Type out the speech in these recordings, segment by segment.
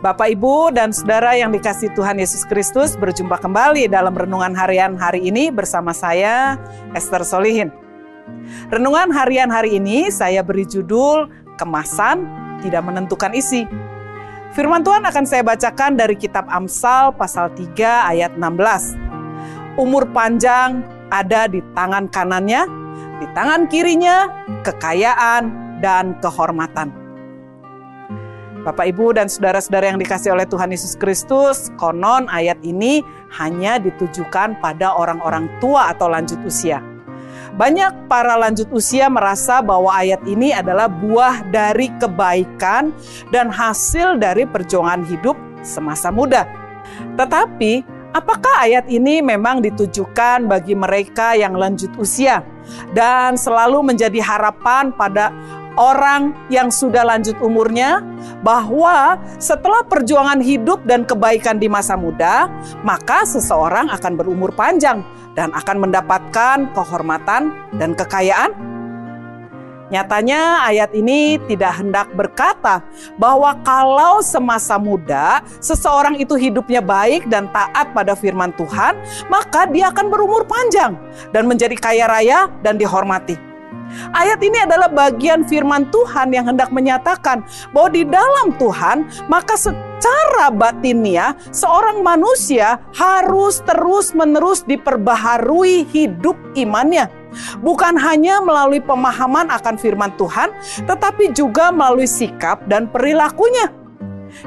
Bapak, Ibu, dan Saudara yang dikasih Tuhan Yesus Kristus berjumpa kembali dalam Renungan Harian hari ini bersama saya, Esther Solihin. Renungan Harian hari ini saya beri judul Kemasan Tidak Menentukan Isi. Firman Tuhan akan saya bacakan dari kitab Amsal pasal 3 ayat 16. Umur panjang ada di tangan kanannya, di tangan kirinya kekayaan dan kehormatan. Bapak, Ibu, dan saudara-saudara yang dikasih oleh Tuhan Yesus Kristus, konon ayat ini hanya ditujukan pada orang-orang tua atau lanjut usia. Banyak para lanjut usia merasa bahwa ayat ini adalah buah dari kebaikan dan hasil dari perjuangan hidup semasa muda. Tetapi, apakah ayat ini memang ditujukan bagi mereka yang lanjut usia dan selalu menjadi harapan pada orang yang sudah lanjut umurnya bahwa setelah perjuangan hidup dan kebaikan di masa muda, maka seseorang akan berumur panjang dan akan mendapatkan kehormatan dan kekayaan. Nyatanya ayat ini tidak hendak berkata bahwa kalau semasa muda seseorang itu hidupnya baik dan taat pada firman Tuhan, maka dia akan berumur panjang dan menjadi kaya raya dan dihormati. Ayat ini adalah bagian firman Tuhan yang hendak menyatakan bahwa di dalam Tuhan, maka secara batinnya seorang manusia harus terus-menerus diperbaharui hidup imannya. Bukan hanya melalui pemahaman akan firman Tuhan, tetapi juga melalui sikap dan perilakunya.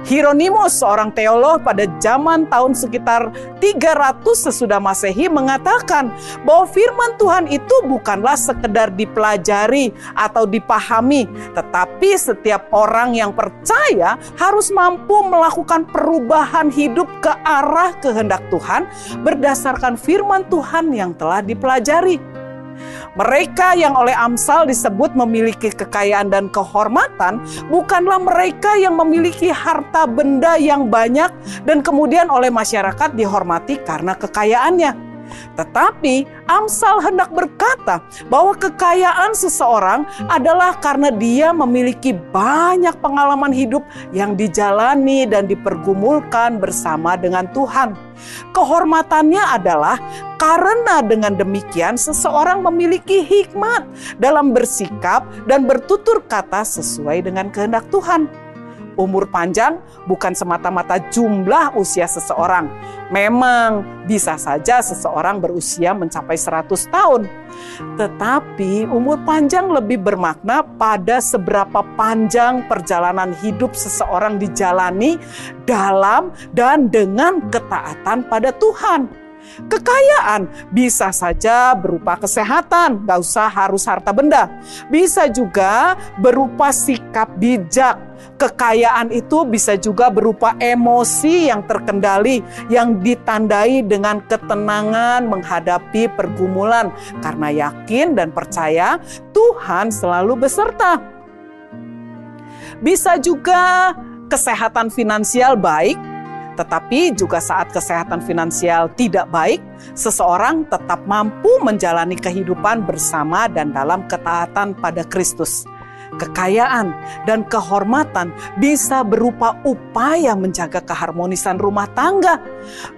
Hieronymus, seorang teolog pada zaman tahun sekitar 300 sesudah Masehi mengatakan bahwa firman Tuhan itu bukanlah sekedar dipelajari atau dipahami, tetapi setiap orang yang percaya harus mampu melakukan perubahan hidup ke arah kehendak Tuhan berdasarkan firman Tuhan yang telah dipelajari. Mereka yang oleh Amsal disebut memiliki kekayaan dan kehormatan bukanlah mereka yang memiliki harta benda yang banyak dan kemudian oleh masyarakat dihormati karena kekayaannya. Tetapi Amsal hendak berkata bahwa kekayaan seseorang adalah karena dia memiliki banyak pengalaman hidup yang dijalani dan dipergumulkan bersama dengan Tuhan. Kehormatannya adalah karena dengan demikian seseorang memiliki hikmat dalam bersikap dan bertutur kata sesuai dengan kehendak Tuhan. Umur panjang bukan semata-mata jumlah usia seseorang. Memang bisa saja seseorang berusia mencapai 100 tahun. Tetapi umur panjang lebih bermakna pada seberapa panjang perjalanan hidup seseorang dijalani dalam dan dengan ketaatan pada Tuhan. Kekayaan bisa saja berupa kesehatan, gak usah harus harta benda. Bisa juga berupa sikap bijak. Kekayaan itu bisa juga berupa emosi yang terkendali, yang ditandai dengan ketenangan menghadapi pergumulan, karena yakin dan percaya Tuhan selalu beserta. Bisa juga kesehatan finansial baik, tetapi juga saat kesehatan finansial tidak baik, seseorang tetap mampu menjalani kehidupan bersama dan dalam ketaatan pada Kristus. Kekayaan dan kehormatan bisa berupa upaya menjaga keharmonisan rumah tangga,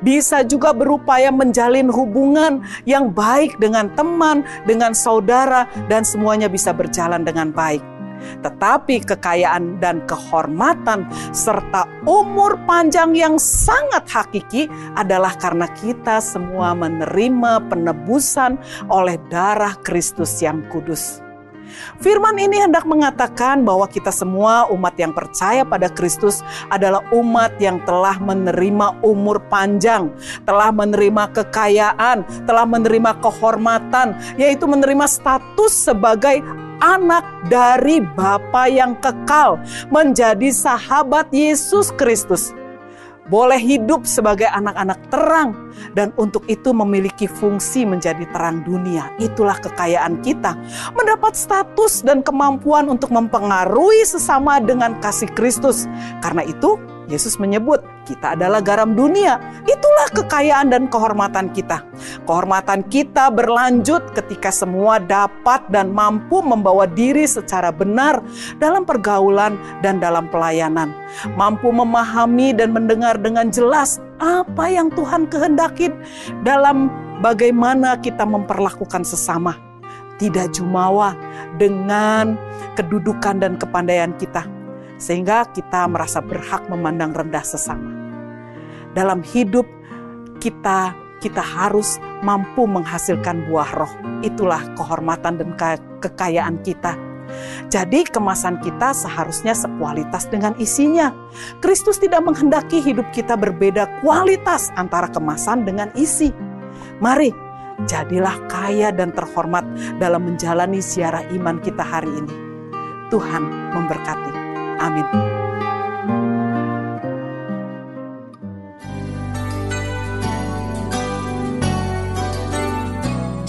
bisa juga berupaya menjalin hubungan yang baik dengan teman, dengan saudara, dan semuanya bisa berjalan dengan baik tetapi kekayaan dan kehormatan serta umur panjang yang sangat hakiki adalah karena kita semua menerima penebusan oleh darah Kristus yang kudus. Firman ini hendak mengatakan bahwa kita semua umat yang percaya pada Kristus adalah umat yang telah menerima umur panjang, telah menerima kekayaan, telah menerima kehormatan, yaitu menerima status sebagai anak dari Bapa yang kekal, menjadi sahabat Yesus Kristus. boleh hidup sebagai anak-anak terang, dan untuk itu memiliki fungsi menjadi terang dunia. Itulah kekayaan kita, mendapat status dan kemampuan untuk mempengaruhi sesama dengan kasih Kristus. Karena itu, Yesus menyebut, kita adalah garam dunia. Itulah kekayaan dan kehormatan kita. Kehormatan kita berlanjut ketika semua dapat dan mampu membawa diri secara benar dalam pergaulan dan dalam pelayanan. Mampu memahami dan mendengar dengan jelas apa yang Tuhan kehendaki dalam bagaimana kita memperlakukan sesama. Tidak jumawa dengan kedudukan dan kepandaian kita, sehingga kita merasa berhak memandang rendah sesama. Dalam hidup kita kita harus mampu menghasilkan buah roh. Itulah kehormatan dan kekayaan kita. Jadi kemasan kita seharusnya sekualitas dengan isinya. Kristus tidak menghendaki hidup kita berbeda kualitas antara kemasan dengan isi. Mari, jadilah kaya dan terhormat dalam menjalani siara iman kita hari ini. Tuhan memberkati. Amin.